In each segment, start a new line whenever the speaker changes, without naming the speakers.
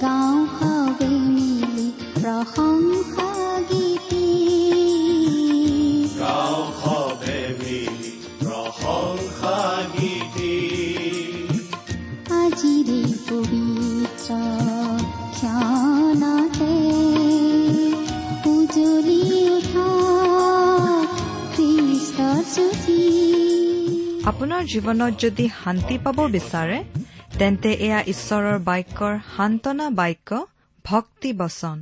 মুখৰিত কৰি গাওঁ সবে মিলি প্ৰশংসা গীতি আজিৰে পবিত্ৰ ক্ষণতে উজলি উঠা খ্ৰীষ্টৰ জ্যোতি
আপোনাৰ জীৱনত যদি শান্তি পাব বিচাৰে তেন্তে এয়া ঈশ্বৰৰ বাক্যৰ সান্তনা বাক্য ভক্তি বচন।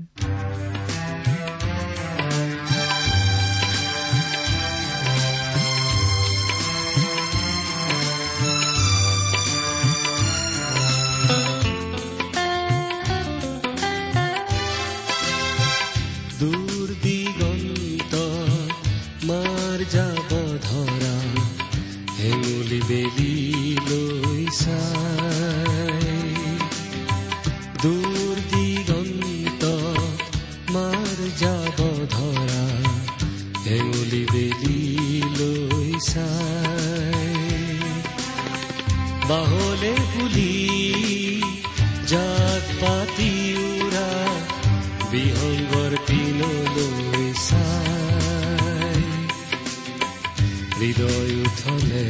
দূৰ বেলি পুলি জাত পাতি উৰা বিহংগৰ পিনলৈ চাই হৃদয় উঠলে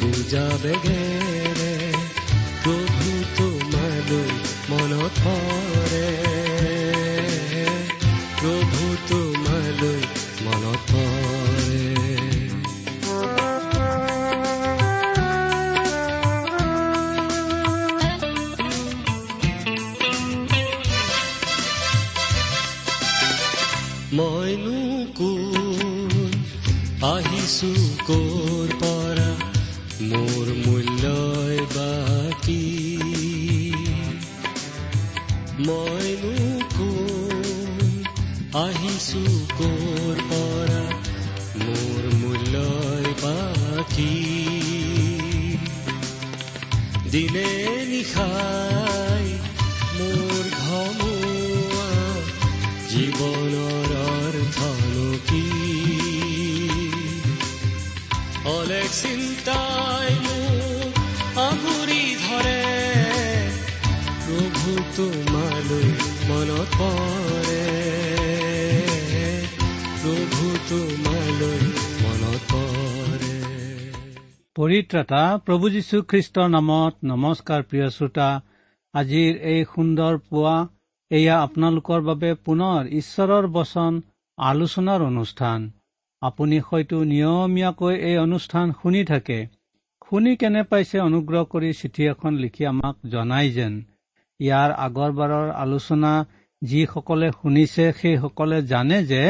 বুজা বেগেৰে প্ৰভু তোমালৈ মনত পৰে জীৱনৰ অৰ্থনো কি অলেখ চিন্তাই আগুৰি ধৰে প্ৰভু তোমালৈ মনত পৰে প্ৰভু তোমালৈ
পৰিত্ৰাতা প্ৰভু যীশু খ্ৰীষ্টৰ নামত নমস্কাৰ প্ৰিয় শ্ৰোতা আজিৰ এই সুন্দৰ পুৱা এয়া আপোনালোকৰ বাবে পুনৰ ঈশ্বৰৰ বচন আলোচনাৰ অনুষ্ঠান। আপুনি হয়তো নিয়মীয়াকৈ এই অনুষ্ঠান শুনি থাকে। শুনি কেনে পাইছে অনুগ্ৰহ কৰি চিঠি এখন লিখি আমাক জনাই যেন। ইয়াৰ আগৰবাৰৰ আলোচনা যিসকলে শুনিছে সেইসকলে জানে যে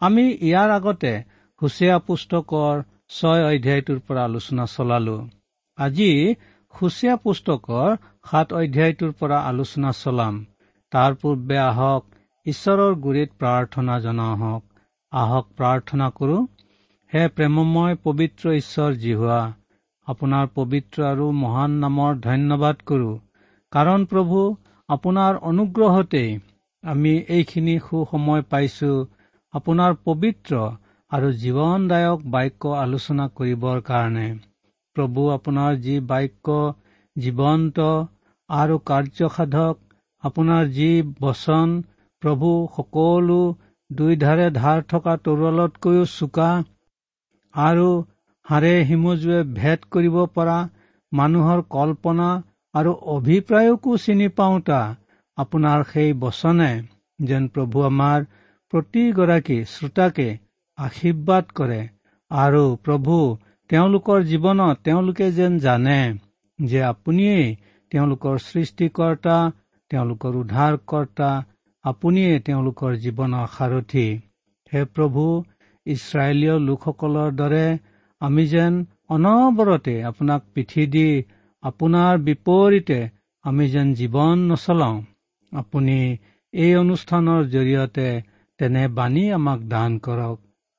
আমি ইয়াৰ আগতে হুচীয়া পুস্তকৰ ছয় অধ্যায়টোৰ পৰা আলোচনা চলালো। আজি হুচীয়া পুস্তকৰ সাত অধ্যায়টোৰ পৰা আলোচনা চলাম। তাৰ পূৰ্বে আহক ঈশ্বৰৰ গুৰিত প্ৰাৰ্থনা জনাওঁ হওক আহক প্ৰাৰ্থনা কৰো হে প্ৰেমময় পবিত্ৰ ঈশ্বৰ জিহুৱা আপোনাৰ পবিত্ৰ আৰু মহান নামৰ ধন্যবাদ কৰো। কাৰণ প্ৰভু আপোনাৰ অনুগ্ৰহতেই আমি এইখিনি সুসময় পাইছো আপোনাৰ পবিত্ৰ আৰু জীৱনদায়ক বাক্য আলোচনা কৰিবৰ কাৰণে। প্ৰভু আপোনাৰ যি বাক্য জীৱন্ত আৰু কাৰ্যসাধক আপোনাৰ যি বচন প্ৰভু সকলো দুইধাৰে ধাৰ থকা তৰোৱালতকৈও চোকা আৰু হাড়ে হিমজুৱে ভেদ কৰিব পৰা মানুহৰ কল্পনা আৰু অভিপ্ৰায়কো চিনি পাওঁতা আপোনাৰ সেই বচনে যেন প্ৰভু আমাৰ প্ৰতিগৰাকী শ্ৰোতাকে আশীৰ্বাদ কৰে আৰু প্ৰভু তেওঁলোকৰ জীৱনত তেওঁলোকে যেন জানে যে আপুনিয়েই তেওঁলোকৰ সৃষ্টিকৰ্তা তেওঁলোকৰ উদ্ধাৰকৰ্তা আপুনিয়ে তেওঁলোকৰ জীৱনৰ সাৰথি। হে প্ৰভু ইছৰাইলীয় লোকসকলৰ দৰে আমি যেন অনবৰতে আপোনাক পিঠি দি আপোনাৰ বিপৰীতে আমি যেন জীৱন নচলাওঁ। আপুনি এই অনুষ্ঠানৰ জৰিয়তে তেনে বাণী আমাক দান কৰক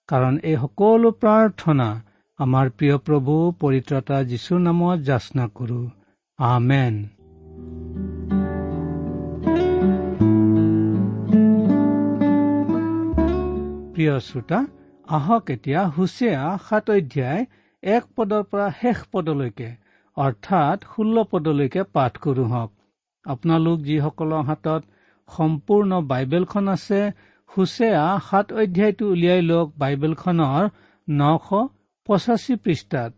কাৰণ এই সকলো প্ৰাৰ্থনা আমাৰ প্ৰিয় প্ৰভু পৰিত্ৰতা যীশুৰ নামত যাচনা কৰো। আমেন। প্ৰিয় শ্ৰোতা আহক এতিয়া হুচেয়া সাত অধ্যায় এক পদৰ পৰা শেষ পদলৈকে অৰ্থাৎ ষোল্ল পদলৈকে পাঠ কৰোঁ হওক। আপোনালোক যিসকলৰ হাতত সম্পূৰ্ণ বাইবেলখন আছে হুচেয়া সাত অধ্যায়টো উলিয়াই লওক বাইবেলখনৰ নশ পঁচাশী পৃষ্ঠাত।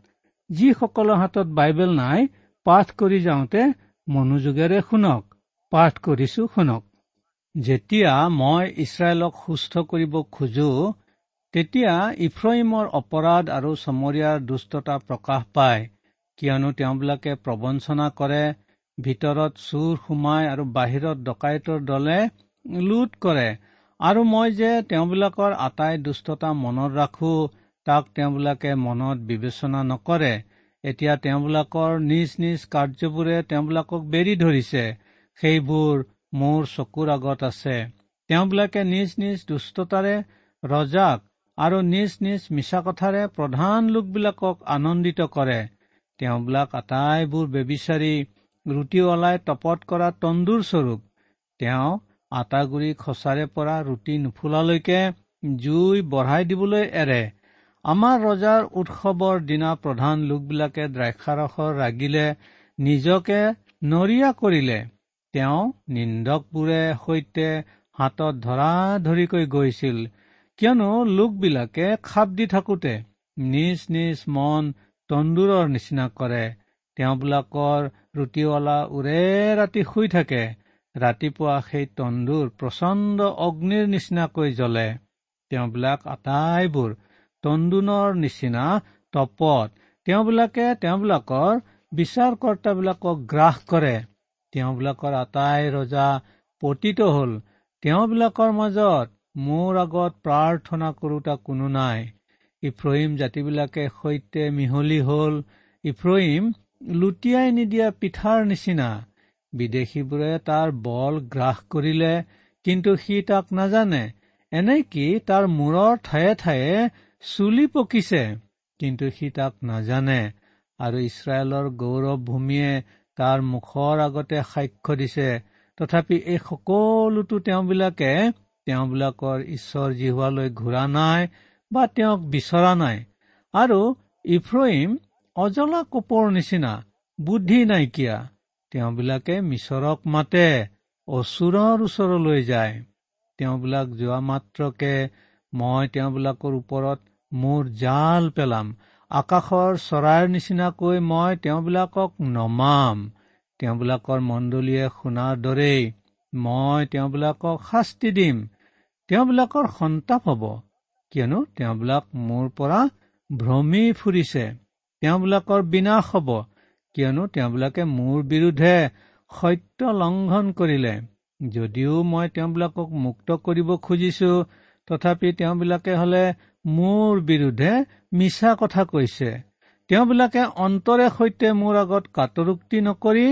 যিসকলৰ হাতত বাইবেল নাই পাঠ কৰি যাওঁতে মনোযোগেৰে শুনক পাঠ কৰিছো শুনক। যেতিয়া মই ইছৰাইলক সুস্থ কৰিব খোজো তেতিয়া ইফ্ৰইমৰ অপৰাধ আৰু চমৰীয়াৰ দুষ্টতা প্ৰকাশ পায় কিয়নো তেওঁবিলাকে প্ৰবঞ্চনা কৰে ভিতৰত চুৰ সোমাই আৰু বাহিৰত ডকাইতৰ দলে লুট কৰে। আৰু মই যে তেওঁবিলাকৰ আটাই দুষ্টতা মনত ৰাখো তাক তেওঁবিলাকে মনত বিবেচনা নকৰে। এতিয়া তেওঁবিলাকৰ নিজ নিজ কাৰ্যবোৰে তেওঁবিলাকক বেৰি ধৰিছে। সেইবোৰ মোৰ চকুৰ আগত আছে। তেওঁবিলাকে নিজ নিজ দুষ্টতাৰে ৰজাক আৰু নিজ নিজ মিছা কথাৰে প্ৰধান লোকবিলাকক আনন্দিত কৰে। তেওঁবিলাক আটাইবোৰ বেবিচাৰি ওলাই তপত কৰা তন্দুৰ স্বৰূপ। তেওঁ আটাগুৰি খচাৰে পৰা ৰুটি নুফুলালৈকে জুই বঢ়াই দিবলৈ এৰে। আমাৰ ৰজাৰ উৎসৱৰ দিনা প্ৰধান লোকবিলাকে দ্ৰাক্ষাৰসৰ ৰাগিলে নিজকে নৰিয়া কৰিলে। তেওঁ নিন্দকবোৰে সৈতে হাতত ধৰা ধৰিকৈ গৈছিল। কিয়নো লোকবিলাকে খাপ দি থাকোতে নিজ নিজ মন তন্দুৰৰ নিচিনা কৰে। তেওঁবিলাকৰ ৰুটিৱালা ওৰে ৰাতি শুই থাকে। ৰাতিপুৱা সেই তন্দুৰ প্ৰচণ্ড অগ্নিৰ নিচিনাকৈ জ্বলে। তেওঁবিলাক আটাইবোৰ তন্দুনৰ নিচিনা তপত। তেওঁবিলাকে তেওঁবিলাকৰ বিচাৰকৰ্তাবিলাকক গ্ৰাস কৰে। তেওঁবিলাকৰ আটাই ৰজা পতিত হল। তেওঁবিলাকৰ মাজত মোৰ আগত প্ৰাৰ্থনা কৰোতা কোনো নাই। ইফ্ৰহিম জাতিবিলাকে সৈতে মিহলি হল। ইফ্ৰহিম লুটিয়াই নিদিয়া পিঠাৰ নিচিনা। বিদেশীবোৰে তাৰ বল গ্ৰাস কৰিলে কিন্তু সি তাক নাজানে। এনেকি তাৰ মূৰৰ ঠায়ে ঠায়ে চুলি পকিছে কিন্তু সি তাক নাজানে। আৰু ইছৰাইলৰ গৌৰৱ ভূমিয়ে তাৰ মুখৰ আগতে সাক্ষ্য দিছে। তথাপি এই সকলোতো তেওঁবিলাকে তেওঁবিলাকৰ ঈশ্বৰ জিহুৱালৈ ঘূৰা নাই বা তেওঁক বিচৰা নাই। আৰু ইফ্ৰহিম অজলা কোপৰ নিচিনা বুদ্ধি নাইকিয়া তেওঁবিলাকে মিছৰক মাতে অচুৰৰ ওচৰলৈ যায়। তেওঁবিলাক যোৱা মাত্ৰকে মই তেওঁবিলাকৰ ওপৰত মোৰ জাল পেলাম। আকাশৰ চৰাইৰ নিচিনাকৈ মই তেওঁবিলাকক নমাম। তেওঁবিলাকৰ মণ্ডলীয়ে শুনাৰ দৰেই মই তেওঁবিলাকক শাস্তি দিম। তেওঁবিলাকৰ সন্তাপ হ'ব কিয়নো তেওঁবিলাক মোৰ পৰা ভ্ৰমি ফুৰিছে। তেওঁবিলাকৰ বিনাশ হ'ব কিয়নো তেওঁবিলাকে মোৰ বিৰুদ্ধে সত্য লংঘন কৰিলে। যদিও মই তেওঁবিলাকক মুক্ত কৰিব খুজিছো তথাপি তেওঁবিলাকে হলে মোৰ বিৰুদ্ধে মিছা কথা কৈছে। তেওঁবিলাকে অন্তৰে সৈতে মোৰ আগত কাটৰোক্তি নকৰি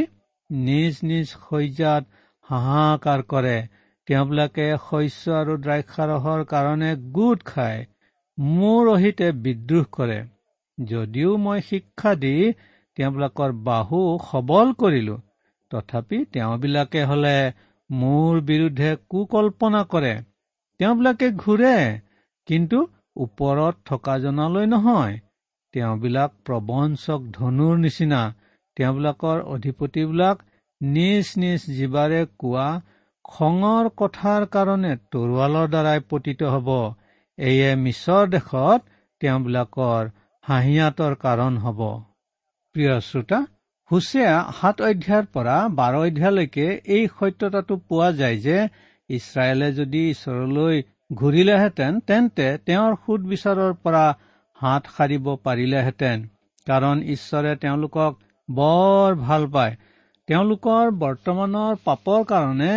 নিজ নিজ শয্যাত হাহাকাৰ কৰে। তেওঁবিলাকে শস্য আৰু দ্ৰাক্ষাৰসৰ কাৰণে গোট খায়। মোৰ অহিতে বিদ্ৰোহ কৰে। যদিও মই শিক্ষা দি তেওঁবিলাকৰ বাহু সবল কৰিলো তথাপি তেওঁবিলাকে হলে মোৰ বিৰুদ্ধে কুকল্পনা কৰে। তেওঁবিলাকে ঘূৰে কিন্তু ওপৰত থকা জনালৈ নহয়। তেওঁবিলাক প্ৰবঞ্চক ধনুৰ নিচিনা। তেওঁবিলাকৰ অধিপতিবিলাক নিজ নিজ জীৱাৰে কোৱা খঙৰ কথাৰ কাৰণে তৰোৱালৰ দ্বাৰাই পতিত হ'ব। এয়ে মিছৰ দেশত তেওঁবিলাকৰ হাঁহিয়াতৰ কাৰণ হ'ব। প্ৰিয় শ্ৰোতা হুচেয়া সাত অধ্যায়ৰ পৰা বাৰ অধ্যায়লৈকে এই সত্যতাটো পোৱা যায় যে ইছৰাইলে যদি ঈশ্বৰলৈ ঘূৰিলেহেঁতেন তেন্তে তেওঁৰ সুদবিচাৰৰ পৰা হাত সাৰিব পাৰিলেহেঁতেন কাৰণ ঈশ্বৰে তেওঁলোকক বৰ ভাল পায়। তেওঁলোকৰ বৰ্তমানৰ পাপৰ কাৰণে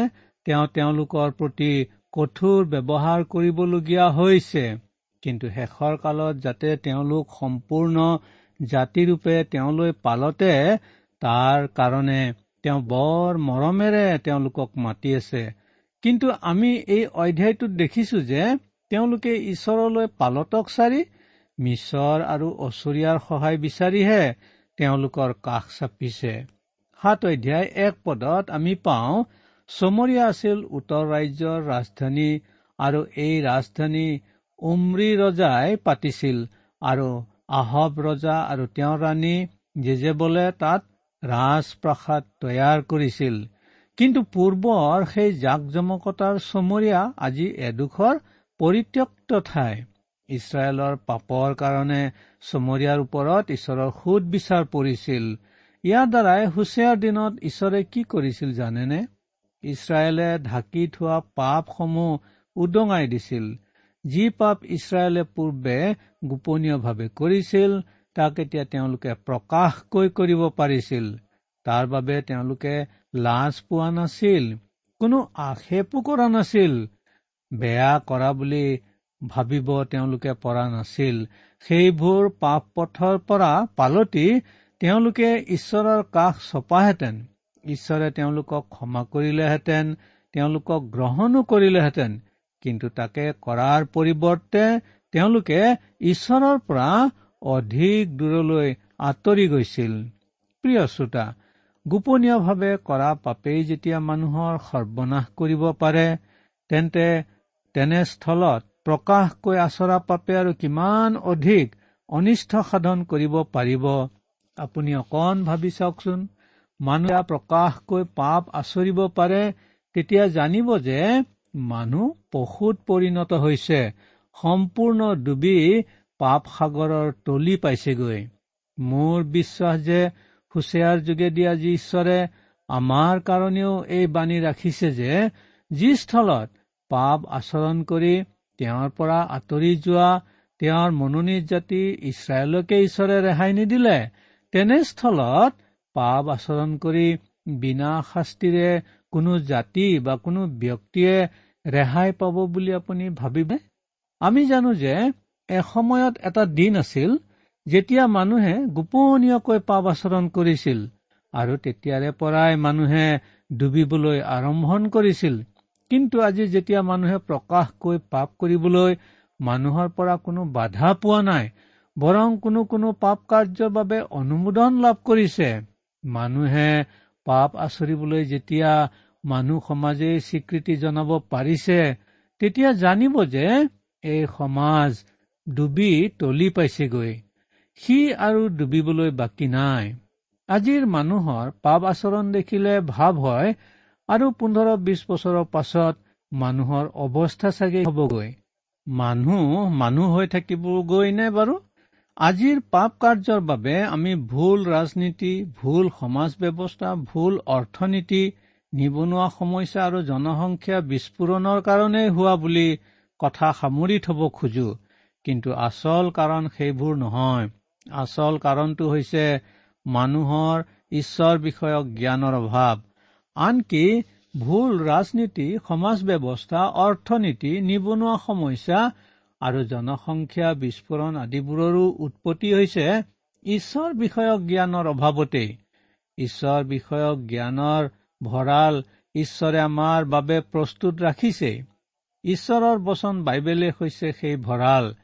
তেওঁ তেওঁলোকৰ প্ৰতি কঠোৰ ব্যৱহাৰ কৰিবলগীয়া হৈছে। কিন্তু শেষৰ কালত যাতে তেওঁলোক সম্পূৰ্ণ জাতিৰূপে তেওঁলৈ পালতে তাৰ কাৰণে তেওঁ বৰ মৰমেৰে তেওঁলোকক মাতি আছে। কিন্তু আমি এই অধ্যায়টোত দেখিছো যে তেওঁলোকে ঈশ্বৰলৈ পালতক চাৰি মিছৰ আৰু অচৰীয়াৰ সহায় বিচাৰিহে তেওঁলোকৰ কাষ চাপিছে। সাত অধ্যায় এক পদত আমি পাওঁ চমৰীয়া আছিল উত্তৰ ৰাজ্যৰ ৰাজধানী আৰু এই ৰাজধানী উমৰি ৰজাই পাতিছিল আৰু আহব ৰজা আৰু তেওঁৰ ৰাণী জেজেবলে তাত ৰাজপ্ৰসাদ তৈয়াৰ কৰিছিল। কিন্তু পূৰ্বৰ সেই জাক জমকতাৰ চমৰীয়া আজি এডোখৰ পৰিত্যক্ত ঠাই। ইছৰাইলৰ পাপৰ কাৰণে চমৰীয়াৰ ওপৰত ঈশ্বৰৰ সুদ বিচাৰ পৰিছিল। ইয়াৰ দ্বাৰাই হুচেয়াৰ দিনত ঈশ্বৰে কি কৰিছিল জানেনে? ইছৰাইলে ঢাকি থোৱা পাপসমূহ উদঙাই দিছিল। যি পাপ ইছৰাইলে পূৰ্বে গোপনীয়ভাৱে কৰিছিল তাক এতিয়া তেওঁলোকে প্ৰকাশকৈ কৰিব পাৰিছিল। তাৰ বাবে তেওঁলোকে লাজ পোৱা নাছিল কোনো আক্ষেপো কৰা নাছিল। বেয়া কৰা বুলি ভাবিব তেওঁলোকে পৰা নাছিল। সেইবোৰ পাপ পথৰ পৰা পালতি তেওঁলোকে ঈশ্বৰৰ কাষ চপাহেঁতেন। ঈশ্বৰে তেওঁলোকক ক্ষমা কৰিলেহেঁতেন তেওঁলোকক গ্ৰহণো কৰিলেহেঁতেন। কিন্তু তাকে কৰাৰ পৰিৱৰ্তে তেওঁলোকে ঈশ্বৰৰ পৰা অধিক দূৰলৈ আঁতৰি গৈছিল। প্ৰিয় শ্ৰোতা গোপনীয়ভাৱে কৰা পাপেই যেতিয়া মানুহৰ সৰ্বনাশ কৰিব পাৰে তেন্তে তেনেস্থলত প্ৰকাশকৈ আচৰা পাপে আৰু কিমান অধিক অনিষ্ট সাধন কৰিব পাৰিব? আপুনি অকণ ভাবি চাওকচোন। মানুহে প্ৰকাশকৈ পাপ আচৰিব পাৰে তেতিয়া জানিব যে মানুহ পশুত পৰিণত হৈছে সম্পূৰ্ণ ডুবি পাপ সাগৰৰ তলি পাইছেগৈ। মোৰ বিশ্বাস যে হুচেয়াৰ যোগেদি আজি ঈশ্বৰে আমাৰ কাৰণেও এই বাণী ৰাখিছে যে যি স্থলত পাপ আচৰণ কৰি তেওঁৰ পৰা আঁতৰি যোৱা তেওঁৰ মনোনীত জাতি ইছৰাইলকে ঈশ্বৰে ৰেহাই নিদিলে তেনেস্থলত পাপ আচৰণ কৰি বিনা শাস্তিৰে কোনো জাতি বা কোনো ব্যক্তিয়ে ৰেহাই পাব বুলি আপুনি ভাবিব? আমি জানো যে এসময়ত এটা দিন আছিল যেতিয়া মানুহে গোপনীয়কৈ পাপ আচৰণ কৰিছিল আৰু তেতিয়াৰে পৰাই মানুহে ডুবিবলৈ আৰম্ভণ কৰিছিল কিন্তু আজি যেতিয়া মানুহে প্ৰকাশকৈ পাপ কৰিবলৈ মানুহৰ পৰা কোনো বাধা পোৱা নাই বৰং কোনো কোনো পাপ কাৰ্যৰ বাবে অনুমোদন লাভ কৰিছে মানুহে পাপ আচৰিবলৈ যেতিয়া মানুহ সমাজে স্বীকৃতি জনাব পাৰিছে তেতিয়া জানিব যে এই সমাজ ডুবি তলি পাইছেগৈ। সি আৰু ডুবিবলৈ বাকী নাই। আজিৰ মানুহৰ পাপ আচৰণ দেখিলে ভাৱ হয় আৰু পোন্ধৰ বিশ বছৰৰ পাছত মানুহৰ অৱস্থা চাগে হবগৈ। মানুহ মানুহ হৈ থাকিবগৈ নে বাৰু? আজিৰ পাপ কাৰ্যৰ বাবে আমি ভুল ৰাজনীতি ভুল সমাজ ব্যৱস্থা ভুল অৰ্থনীতি নিবনুৱা সমস্যা আৰু জনসংখ্যা বিস্ফোৰণৰ কাৰণেই হোৱা বুলি কথা সামৰি থব খোজো। কিন্তু আচল কাৰণ সেইবোৰ নহয়। আচল কাৰণটো হৈছে মানুহৰ ঈশ্বৰ বিষয়ক জ্ঞানৰ অভাৱ। আনকি ভুল ৰাজনীতি সমাজ ব্যৱস্থা অৰ্থনীতি নিবনুৱা সমস্যা আৰু জনসংখ্যা বিস্ফোৰণ আদিবোৰৰো উৎপত্তি হৈছে ঈশ্বৰ বিষয়ক জ্ঞানৰ অভাৱতেই। ঈশ্বৰ বিষয়ক জ্ঞানৰ ভঁৰাল ঈশ্বৰে আমাৰ বাবে প্ৰস্তুত ৰাখিছে। ঈশ্বৰৰ বচন বাইবেলে হৈছে সেই ভঁৰাল।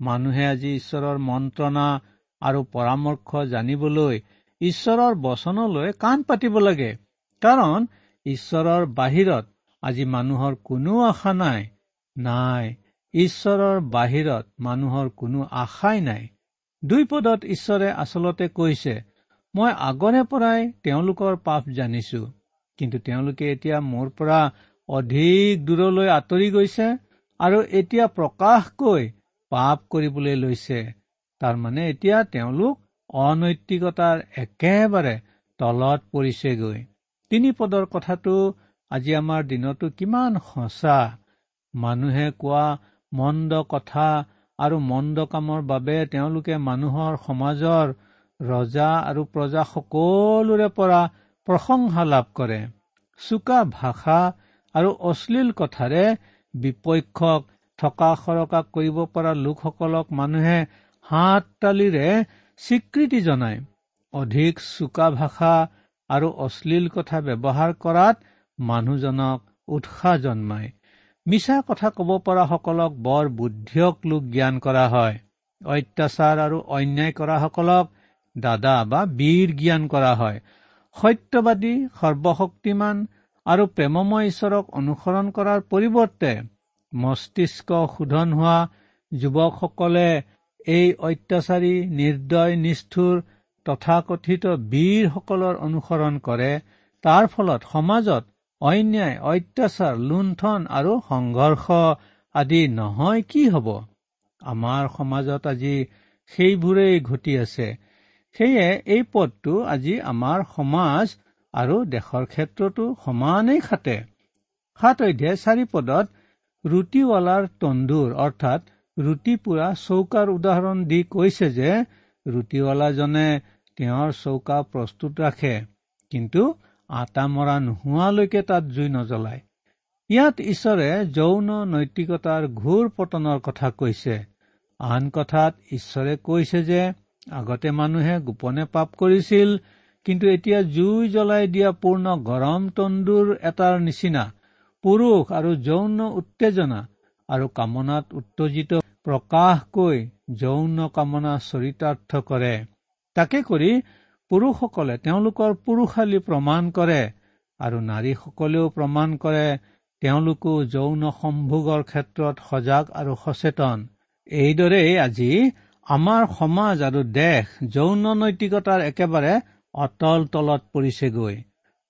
মানুহে আজি ঈশ্বৰৰ মন্ত্ৰণা আৰু পৰামৰ্শ জানিবলৈ ঈশ্বৰৰ বচনলৈ কাণ পাতিব লাগে। কাৰণ ঈশ্বৰৰ বাহিৰত আজি মানুহৰ কোনো আশা নাই। নাই ঈশ্বৰৰ বাহিৰত মানুহৰ কোনো আশাই নাই। দুই পদত ঈশ্বৰে আচলতে কৈছে মই আগৰে পৰাই তেওঁলোকৰ পাপ জানিছো। কিন্তু তেওঁলোকে এতিয়া মোৰ পৰা অধিক দূৰলৈ আঁতৰি গৈছে আৰু এতিয়া প্ৰকাশকৈ পাপ কৰিবলৈ লৈছে। তাৰমানে এতিয়া তেওঁলোক অনৈতিকতাৰ একেবাৰে তলত পৰিছেগৈ। তিনি পদৰ কথাটো আজি আমাৰ দিনতো কিমান সঁচা। মানুহে কোৱা মন্দ কথা আৰু মন্দ কামৰ বাবে তেওঁলোকে মানুহৰ সমাজৰ ৰজা আৰু প্ৰজা সকলোৰে পৰা প্ৰশংসা লাভ কৰে। চোকা ভাষা আৰু অশ্লীল কথাৰে বিপক্ষক থকা সৰকা কৰিব পৰা লোকসকলক মানুহে হাত তালিৰে স্বীকৃতি জনায়। অধিক চোকা ভাষা আৰু অশ্লীল কথা ব্যৱহাৰ কৰাত মানুহজনক উৎসাহ জন্মায়। মিছা কথা ক'ব পৰাসকলক বৰ বুদ্ধিয়ক লোক জ্ঞান কৰা হয়। অত্যাচাৰ আৰু অন্যায় কৰাসকলক দাদা বা বীৰ জ্ঞান কৰা হয়। সত্যবাদী সৰ্বশক্তিমান আৰু প্ৰেমময় ঈশ্বৰক অনুসৰণ কৰাৰ পৰিৱৰ্তে মস্তিষ্ক শোধন হোৱা যুৱকসকলে এই অত্যাচাৰী নিৰ্দয় নিষ্ঠুৰ তথাকথিত বীৰসকলৰ অনুসৰণ কৰে। তাৰ ফলত সমাজত অন্যায় অত্যাচাৰ লুণ্ঠন আৰু সংঘৰ্ষ আদি নহয় কি হ'ব? আমাৰ সমাজত আজি সেইবোৰেই ঘটি আছে। সেয়ে এই পদটো আজি আমাৰ সমাজ আৰু দেশৰ ক্ষেত্ৰতো সমানেই খাটে। সাত অধ্যায় চাৰি পদত ৰুটিৱালাৰ তন্দুৰ অৰ্থাৎ ৰুটি পোৰা চৌকাৰ উদাহৰণ দি কৈছে যে ৰুটিৱালাজনে তেওঁৰ চৌকা প্ৰস্তুত ৰাখে কিন্তু আটা মৰা নোহোৱালৈকে তাত জুই নজ্বলায়। ইয়াত ঈশ্বৰে যৌন নৈতিকতাৰ ঘূৰ পতনৰ কথা কৈছে। আন কথাত ঈশ্বৰে কৈছে যে আগতে মানুহে গোপনে পাপ কৰিছিল কিন্তু এতিয়া জুই জ্বলাই দিয়া পূৰ্ণ গৰম তন্দুৰ এটাৰ নিচিনা পুৰুষ আৰু যৌন উত্তেজনা আৰু কামনাত উত্তেজিত প্ৰকাশকৈ যৌন কামনা চৰিতাৰ্থ কৰে। তাকে কৰি পুৰুষসকলে তেওঁলোকৰ পুৰুষালী প্ৰমাণ কৰে আৰু নাৰীসকলেও প্ৰমাণ কৰে। তেওঁলোকো যৌন সম্ভোগৰ ক্ষেত্ৰত সজাগ আৰু সচেতন। এইদৰেই আজি আমাৰ সমাজ আৰু দেশ যৌন নৈতিকতাৰ একেবাৰে অতল তলত পৰিছেগৈ।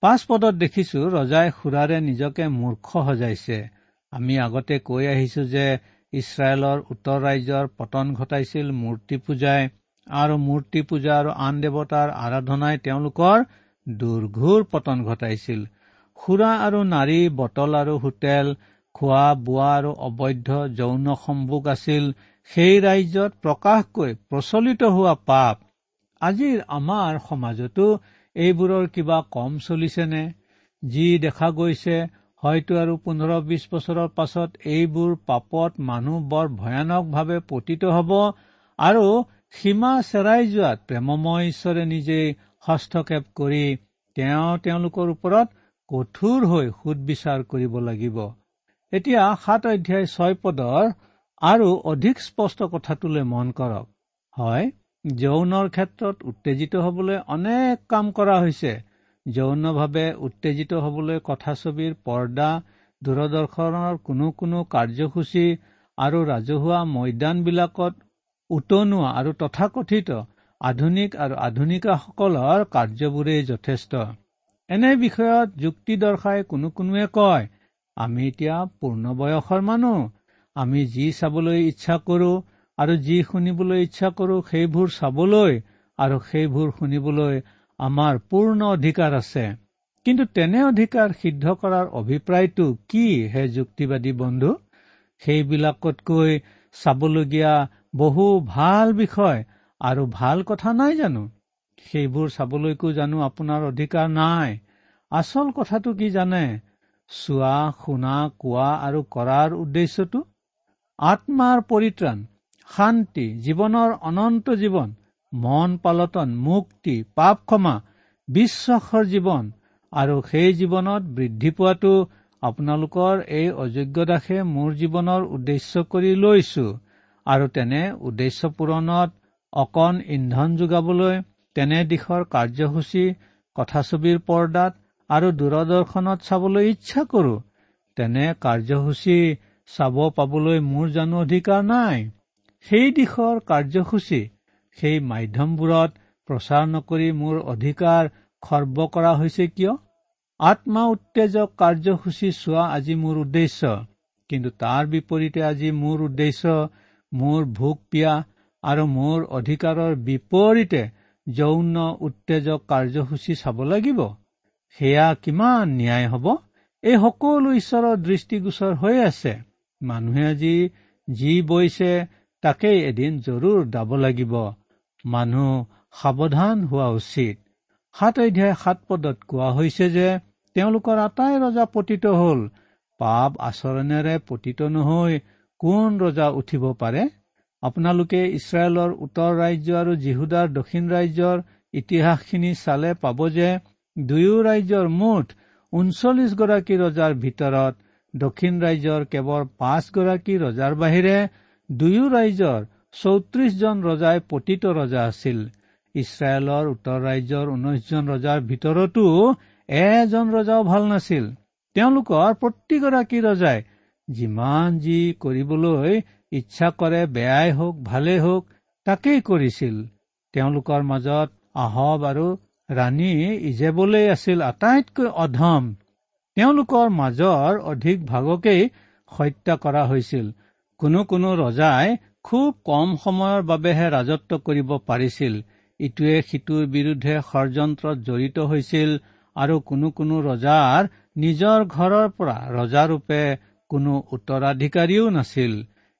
পাঁচ পদত দেখিছো ৰজাই সুৰাৰে নিজকে মূৰ্খ সজাইছে। আমি আগতে কৈ আহিছো যে ইছৰাইলৰ উত্তৰ ৰাজ্যৰ পতন ঘটাইছিল মূৰ্তি পূজাই আৰু মূৰ্তি পূজা আৰু আন দেৱতাৰ আৰাধনাই তেওঁলোকৰ দুৰ্ঘোৰ পতন ঘটাইছিল। সুৰা আৰু নাৰী বটল আৰু হোটেল খোৱা বোৱা আৰু অবৈধ যৌন সম্ভোগ আছিল। সেই ৰাজ্যত প্ৰকাশকৈ প্ৰচলিত হোৱা পাপ। আজিৰ আমাৰ সমাজতো এইবোৰৰ কিবা কম চলিছেনে? যি দেখা গৈছে হয়তো আৰু পোন্ধৰ বিশ বছৰৰ পাছত এইবোৰ পাপত মানুহ বৰ ভয়ানকভাৱে পতিত হ'ব আৰু সীমা চেৰাই যোৱাত প্ৰেমময় ঈশ্বৰে নিজেই হস্তক্ষেপ কৰি তেওঁ তেওঁলোকৰ ওপৰত কঠোৰ হৈ সুদবিচাৰ কৰিব লাগিব। এতিয়া সাত অধ্যায় ছয় পদৰ আৰু অধিক স্পষ্ট কথাটোলৈ মন কৰক। হয় যৌনৰ ক্ষেত্ৰত উত্তেজিত হবলৈ অনেক কাম কৰা হৈছে। যৌনভাৱে উত্তেজিত হবলৈ কথাছবিৰ পৰ্দা দূৰদৰ্শনৰ কোনো কোনো কাৰ্যসূচী আৰু ৰাজহুৱা মৈদানবিলাকত উতনোৱা আৰু তথাকথিত আধুনিক আৰু আধুনিকাসকলৰ কাৰ্যবোৰেই যথেষ্ট। এনে বিষয়ত যুক্তি দৰ্শাই কোনো কোনোৱে কয় আমি এতিয়া পূৰ্ণ বয়সৰ মানুহ। আমি যি চাবলৈ ইচ্ছা কৰো আৰু যি শুনিবলৈ ইচ্ছা কৰো সেইবোৰ চাবলৈ আৰু সেইবোৰ শুনিবলৈ আমাৰ পূৰ্ণ অধিকাৰ আছে। কিন্তু তেনে অধিকাৰ সিদ্ধ কৰাৰ অভিপ্ৰায়টো কি হে যুক্তিবাদী বন্ধু? সেইবিলাকতকৈ চাবলগীয়া বহু ভাল বিষয় আৰু ভাল কথা নাই জানো? সেইবোৰ চাবলৈকো জানো আপোনাৰ অধিকাৰ নাই। আচল কথাটো কি জানে? চোৱা শুনা কোৱা আৰু কৰাৰ উদ্দেশ্যটো? আত্মাৰ পৰিত্ৰাণ শান্তি জীৱনৰ অনন্ত জীৱন মন পালটন মুক্তি পাপ ক্ষমা বিশ্বাসৰ জীৱন আৰু সেই জীৱনত বৃদ্ধি পোৱাটো আপোনালোকৰ এই অযোগ্য দাসে মোৰ জীৱনৰ উদ্দেশ্য কৰি লৈছো আৰু তেনে উদ্দেশ্য পূৰণত অকণ ইন্ধন যোগাবলৈ তেনে দিশৰ কাৰ্যসূচী কথাছবিৰ পৰ্দাত আৰু দূৰদৰ্শনত চাবলৈ ইচ্ছা কৰো। তেনে কাৰ্যসূচী চাব পাবলৈ মোৰ জানো অধিকাৰ নাই। সেই দিশৰ কাৰ্যসূচী সেই মাধ্যমবোৰত প্ৰচাৰ নকৰি মোৰ অধিকাৰ খৰ্ব কৰা হৈছে কিয়? আত্মা উত্তেজক কাৰ্যসূচী চোৱা আজি মোৰ উদ্দেশ্য। কিন্তু তাৰ বিপৰীতে আজি মোৰ উদ্দেশ্য মোৰ ভোক পিয়া আৰু মোৰ অধিকাৰৰ বিপৰীতে যৌন উত্তেজক কাৰ্যসূচী চাব লাগিব। সেয়া কিমান ন্যায় হ'ব? এই সকলো ঈশ্বৰৰ দৃষ্টিগোচৰ হৈ আছে। মানুহে আজি যি বৈছে তাকেই এদিন জৰুৰ দাব লাগিব। মানুহ সাৱধান হোৱা উচিত। সাত অধ্যায় সাত পদত কোৱা হৈছে যে তেওঁলোকৰ আটাই ৰজা পতিত হল। পাপ আচৰণেৰে পতিত নহৈ কোন ৰজা উঠিব পাৰে? আপোনালোকে ইছৰাইলৰ উত্তৰ ৰাজ্য আৰু জিহুদাৰ দক্ষিণ ৰাজ্যৰ ইতিহাসখিনি চালে পাব যে দুয়ো ৰাজ্যৰ মুঠ ঊনচল্লিছ গৰাকী ৰজাৰ ভিতৰত দক্ষিণ ৰাজ্যৰ কেৱল পাঁচগৰাকী ৰজাৰ বাহিৰে দুয়ো ৰাজ্যৰ চৌত্ৰিশজন ৰজাই পতিত ৰজা আছিল। ইছৰাইলৰ উত্তৰ ৰাজ্যৰ ঊনৈশজন ৰজাৰ ভিতৰতো এজন ৰজাও ভাল নাছিল। তেওঁলোকৰ প্ৰতিগৰাকী ৰজাই যিমান যি কৰিবলৈ ইচ্ছা কৰে বেয়াই হওক ভালেই হওক তাকেই কৰিছিল। তেওঁলোকৰ মাজত আহব আৰু ৰাণী ইজেবলেই আছিল আটাইতকৈ অধম। তেওঁলোকৰ মাজৰ অধিক ভাগকেই হত্যা কৰা হৈছিল। কোনো কোনো ৰজাই খুব কম সময়ৰ বাবেহে ৰাজত্ব কৰিব পাৰিছিল। ইটোৱে সিটোৰ বিৰুদ্ধে ষড়যন্ত্ৰত জড়িত হৈছিল আৰু কোনো কোনো ৰজাৰ নিজৰ ঘৰৰ পৰা ৰজাৰূপে কোনো উত্তৰাধিকাৰীও নাছিল।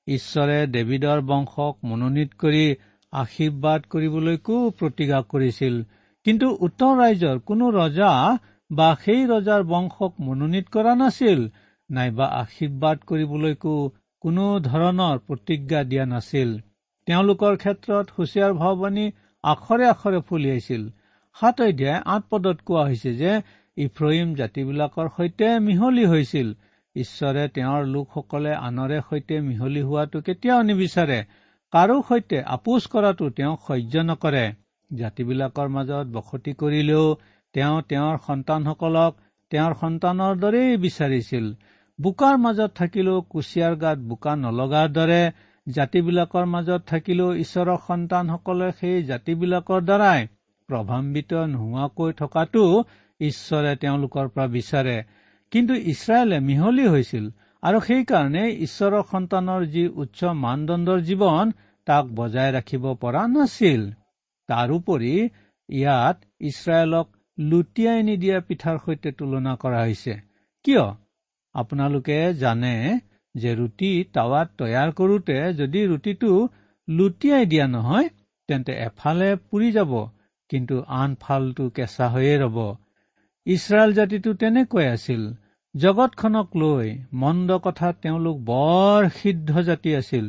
ঈশ্বৰে ডেভিডৰ বংশক মনোনীত কৰি আশীৰ্বাদ কৰিবলৈকো প্ৰতিজ্ঞা কৰিছিল। কিন্তু উত্তৰ ৰাইজৰ কোনো ৰজা বা সেই ৰজাৰ বংশক মনোনীত কৰা নাছিল। নাইবা আশীৰ্বাদ কৰিবলৈকো কোনো ধৰণৰ প্ৰতিজ্ঞা দিয়া নাছিল। তেওঁলোকৰ ক্ষেত্ৰত হুচিয়াৰ ভাৱবাণী আখৰে আখৰে ফলিয়াইছিল সাত অধ্যায় আঠ পদত কোৱা হৈছে যে ইফ্ৰহিম জাতিবিলাকৰ সৈতে মিহলি হৈছিল। ঈশ্বৰে তেওঁৰ লোকসকলে আনৰে সৈতে মিহলি হোৱাটো কেতিয়াও নিবিচাৰে। কাৰো সৈতে আপোচ কৰাটো তেওঁক সহ্য নকৰে। জাতিবিলাকৰ মাজত বসতি কৰিলেও তেওঁ তেওঁৰ সন্তানসকলক তেওঁৰ সন্তানৰ দৰেই বিচাৰিছিল। বোকাৰ মাজত থাকিলেও কুচিয়াৰ গাত বোকা নলগাৰ দৰে জাতিবিলাকৰ মাজত থাকিলেও ঈশ্বৰৰ সন্তানসকলে সেই জাতিবিলাকৰ দ্বাৰাই প্ৰভাৱান্বিত নোহোৱাকৈ থকাটো ঈশ্বৰে তেওঁলোকৰ পৰা বিচাৰে। কিন্তু ইছৰাইলে মিহলি হৈছিল আৰু সেইকাৰণে ঈশ্বৰৰ সন্তানৰ যি উচ্চ মানদণ্ডৰ জীৱন তাক বজাই ৰাখিব পৰা নাছিল। তাৰোপৰি ইয়াত ইছৰাইলক লুটিয়াই নিদিয়া পিঠাৰ সৈতে তুলনা কৰা হৈছে। কিয়? আপোনালোকে জানে যে ৰুটি টাৱাত তৈয়াৰ কৰোতে যদি ৰুটিটো লুটিয়াই দিয়া নহয় তেন্তে এফালে পুৰি যাব কিন্তু আনফালটো কেঁচা হৈয়ে ৰব। ইছৰাইল জাতিটো তেনেকৈ আছিল। জগতখনক লৈ মন্দ কথাত তেওঁলোক বৰ সিদ্ধ জাতি আছিল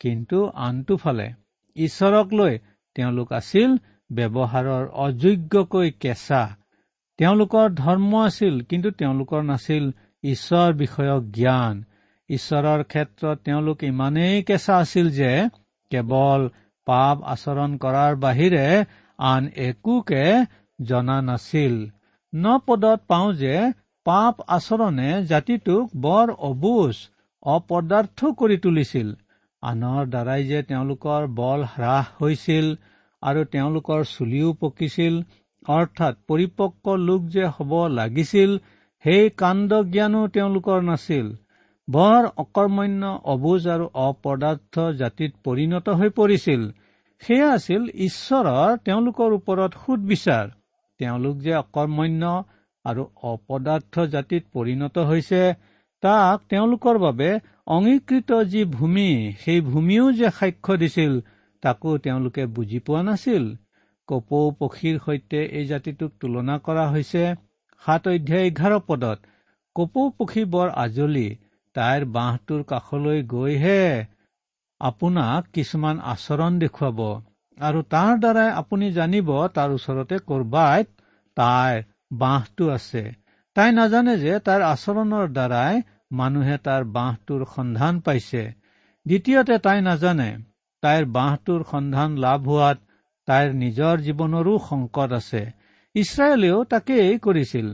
কিন্তু আনটোফালে ঈশ্বৰক লৈ তেওঁলোক আছিল ব্যৱহাৰৰ অযোগ্যকৈ কেঁচা। তেওঁলোকৰ ধৰ্ম আছিল কিন্তু তেওঁলোকৰ নাছিল ঈশ্বৰ বিষয়ক জ্ঞান। ঈশ্বৰৰ ক্ষেত্ৰত তেওঁলোক ইমানেই কেঁচা আছিল যে কেৱল পাপ আচৰণ কৰাৰ বাহিৰে আন একোকে জনা নাছিল। ন পদত পাওঁ যে পাপ আচৰণে জাতিটোক বৰ অবুজ অপদাৰ্থ কৰি তুলিছিল। আনৰ দ্বাৰাই যে তেওঁলোকৰ বল হ্ৰাস হৈছিল আৰু তেওঁলোকৰ চুলিও পকিছিল অৰ্থাৎ পৰিপক্ক লোক যে হ'ব লাগিছিল সেই কাণ্ড জ্ঞানো তেওঁলোকৰ নাছিল। বৰ অকৰ্মণ্য অবুজ আৰু অপদাৰ্থ জাতিত পৰিণত হৈ পৰিছিল। সেয়া আছিল ঈশ্বৰৰ তেওঁলোকৰ ওপৰত সুদবিচাৰ। তেওঁলোক যে অকৰ্মণ্য আৰু অপদাৰ্থ জাতিত পৰিণত হৈছে তাক তেওঁলোকৰ বাবে অংগীকৃত যি ভূমি সেই ভূমিও যে সাক্ষ্য দিছিল তাকো তেওঁলোকে বুজি পোৱা নাছিল। কপৌ পক্ষীৰ সৈতে এই জাতিটোক তুলনা কৰা হৈছে। সাত অধ্যায় এঘাৰ পদত কপৌ পক্ষী বৰ আজলি তাইৰ বাঁহটোৰ কাষলৈ গৈহে আপোনাক কিছুমান আচৰণ দেখুৱাব আৰু তাৰ দ্বাৰাই আপুনি জানিব তাৰ ওচৰতে কৰবাত তাইৰ বাঁহটো আছে। তাই নাজানে যে তাইৰ আচৰণৰ দ্বাৰাই মানুহে তাৰ বাঁহটোৰ সন্ধান পাইছে। দ্বিতীয়তে তাই নাজানে তাইৰ বাঁহটোৰ সন্ধান লাভ হোৱাত তাইৰ নিজৰ জীৱনৰো সংকট আছে। ইছৰাইলেও তাকেই কৰিছিল।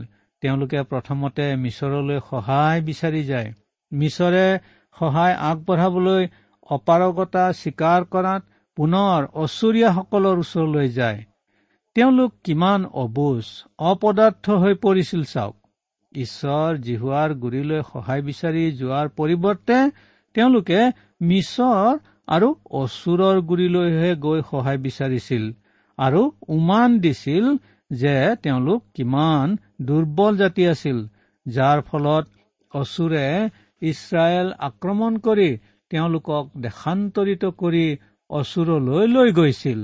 তেওঁলোকে প্ৰথমতে মিছৰলৈ সহায় বিচাৰি যায়। মিছৰে সহায় আগবঢ়াবলৈ অপাৰগতা স্বীকাৰ কৰাত পুনৰ অচুৰীয়াসকলৰ ওচৰলৈ যায়। তেওঁলোক কিমান অবুজ অপদাৰ্থ হৈ পৰিছিল চাওক। ঈশ্বৰ জিহুৱাৰ গুৰিলৈ সহায় বিচাৰি যোৱাৰ পৰিৱৰ্তে তেওঁলোকে মিছৰ আৰু অচুৰৰ গুৰিলৈহে গৈ সহায় বিচাৰিছিল আৰু উমান দিছিল যে তেওঁলোক কিমান দুৰ্বল জাতি আছিল যাৰ ফলত অচুৰে ইছৰাইল আক্ৰমণ কৰি তেওঁলোকক দেশান্তৰিত কৰি অচুৰলৈ লৈ গৈছিল।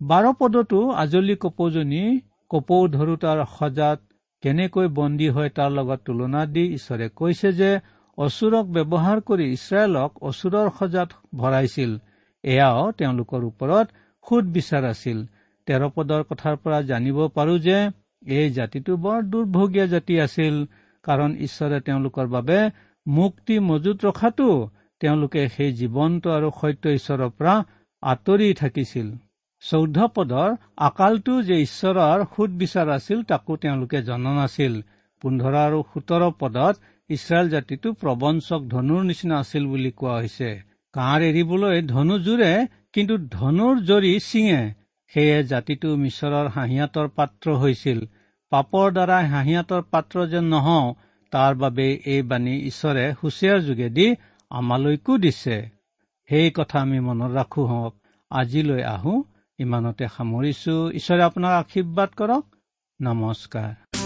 বাৰ পদতো আজলি কপৌজনী কপৌ ধৰোতাৰ সজাত কেনেকৈ বন্দী হয় তাৰ লগত তুলনা দি ঈশ্বৰে কৈছে যে অচুৰক ব্যৱহাৰ কৰি ইছৰাইলক অচুৰৰ সজাত ভৰাইছিল এয়াও তেওঁলোকৰ ওপৰত সুদ বিচাৰ আছিল। তেৰ পদৰ কথাৰ পৰা জানিব পাৰো যে এই জাতিটো বৰ দুৰ্ভগীয়া জাতি আছিল কাৰণ ঈশ্বৰে তেওঁলোকৰ বাবে মুক্তি মজুত ৰখাটো তেওঁলোকে সেই জীৱন্ত আৰু সত্য ঈশ্বৰৰ পৰা আঁতৰি থাকিছিল। চৌধ্য পদৰ আকালটো যে ঈশ্বৰৰ সুদবিচাৰ আছিল তাকো তেওঁলোকে জনা নাছিল। পোন্ধৰ আৰু সোতৰ পদত ইছৰাইল জাতিটো প্ৰবঞ্চক ধনুৰ নিচিনা আছিল বুলি কোৱা হৈছে। কাঁড় এৰিবলৈ ধনু জোৰে কিন্তু ধনুৰ জৰি চিঙে সেয়ে জাতিটো মিছৰৰ হাঁহিয়াতৰ পাত্ৰ হৈছিল। পাপৰ দ্বাৰা হাঁহিয়াতৰ পাত্ৰ যেন নহওঁ তাৰ বাবে এই বাণী ঈশ্বৰে হুচিয়াৰ যোগেদি আমালৈকো দিছে। সেই কথা আমি মনত ৰাখো হওক। আজিলৈ আহো। ইমানতে সামৰিছো। ঈশ্বৰে আপোনাক আশীৰ্বাদ কৰক। নমস্কাৰ।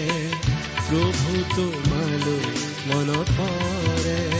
প্ৰভু তোমালৈ মনত পৰে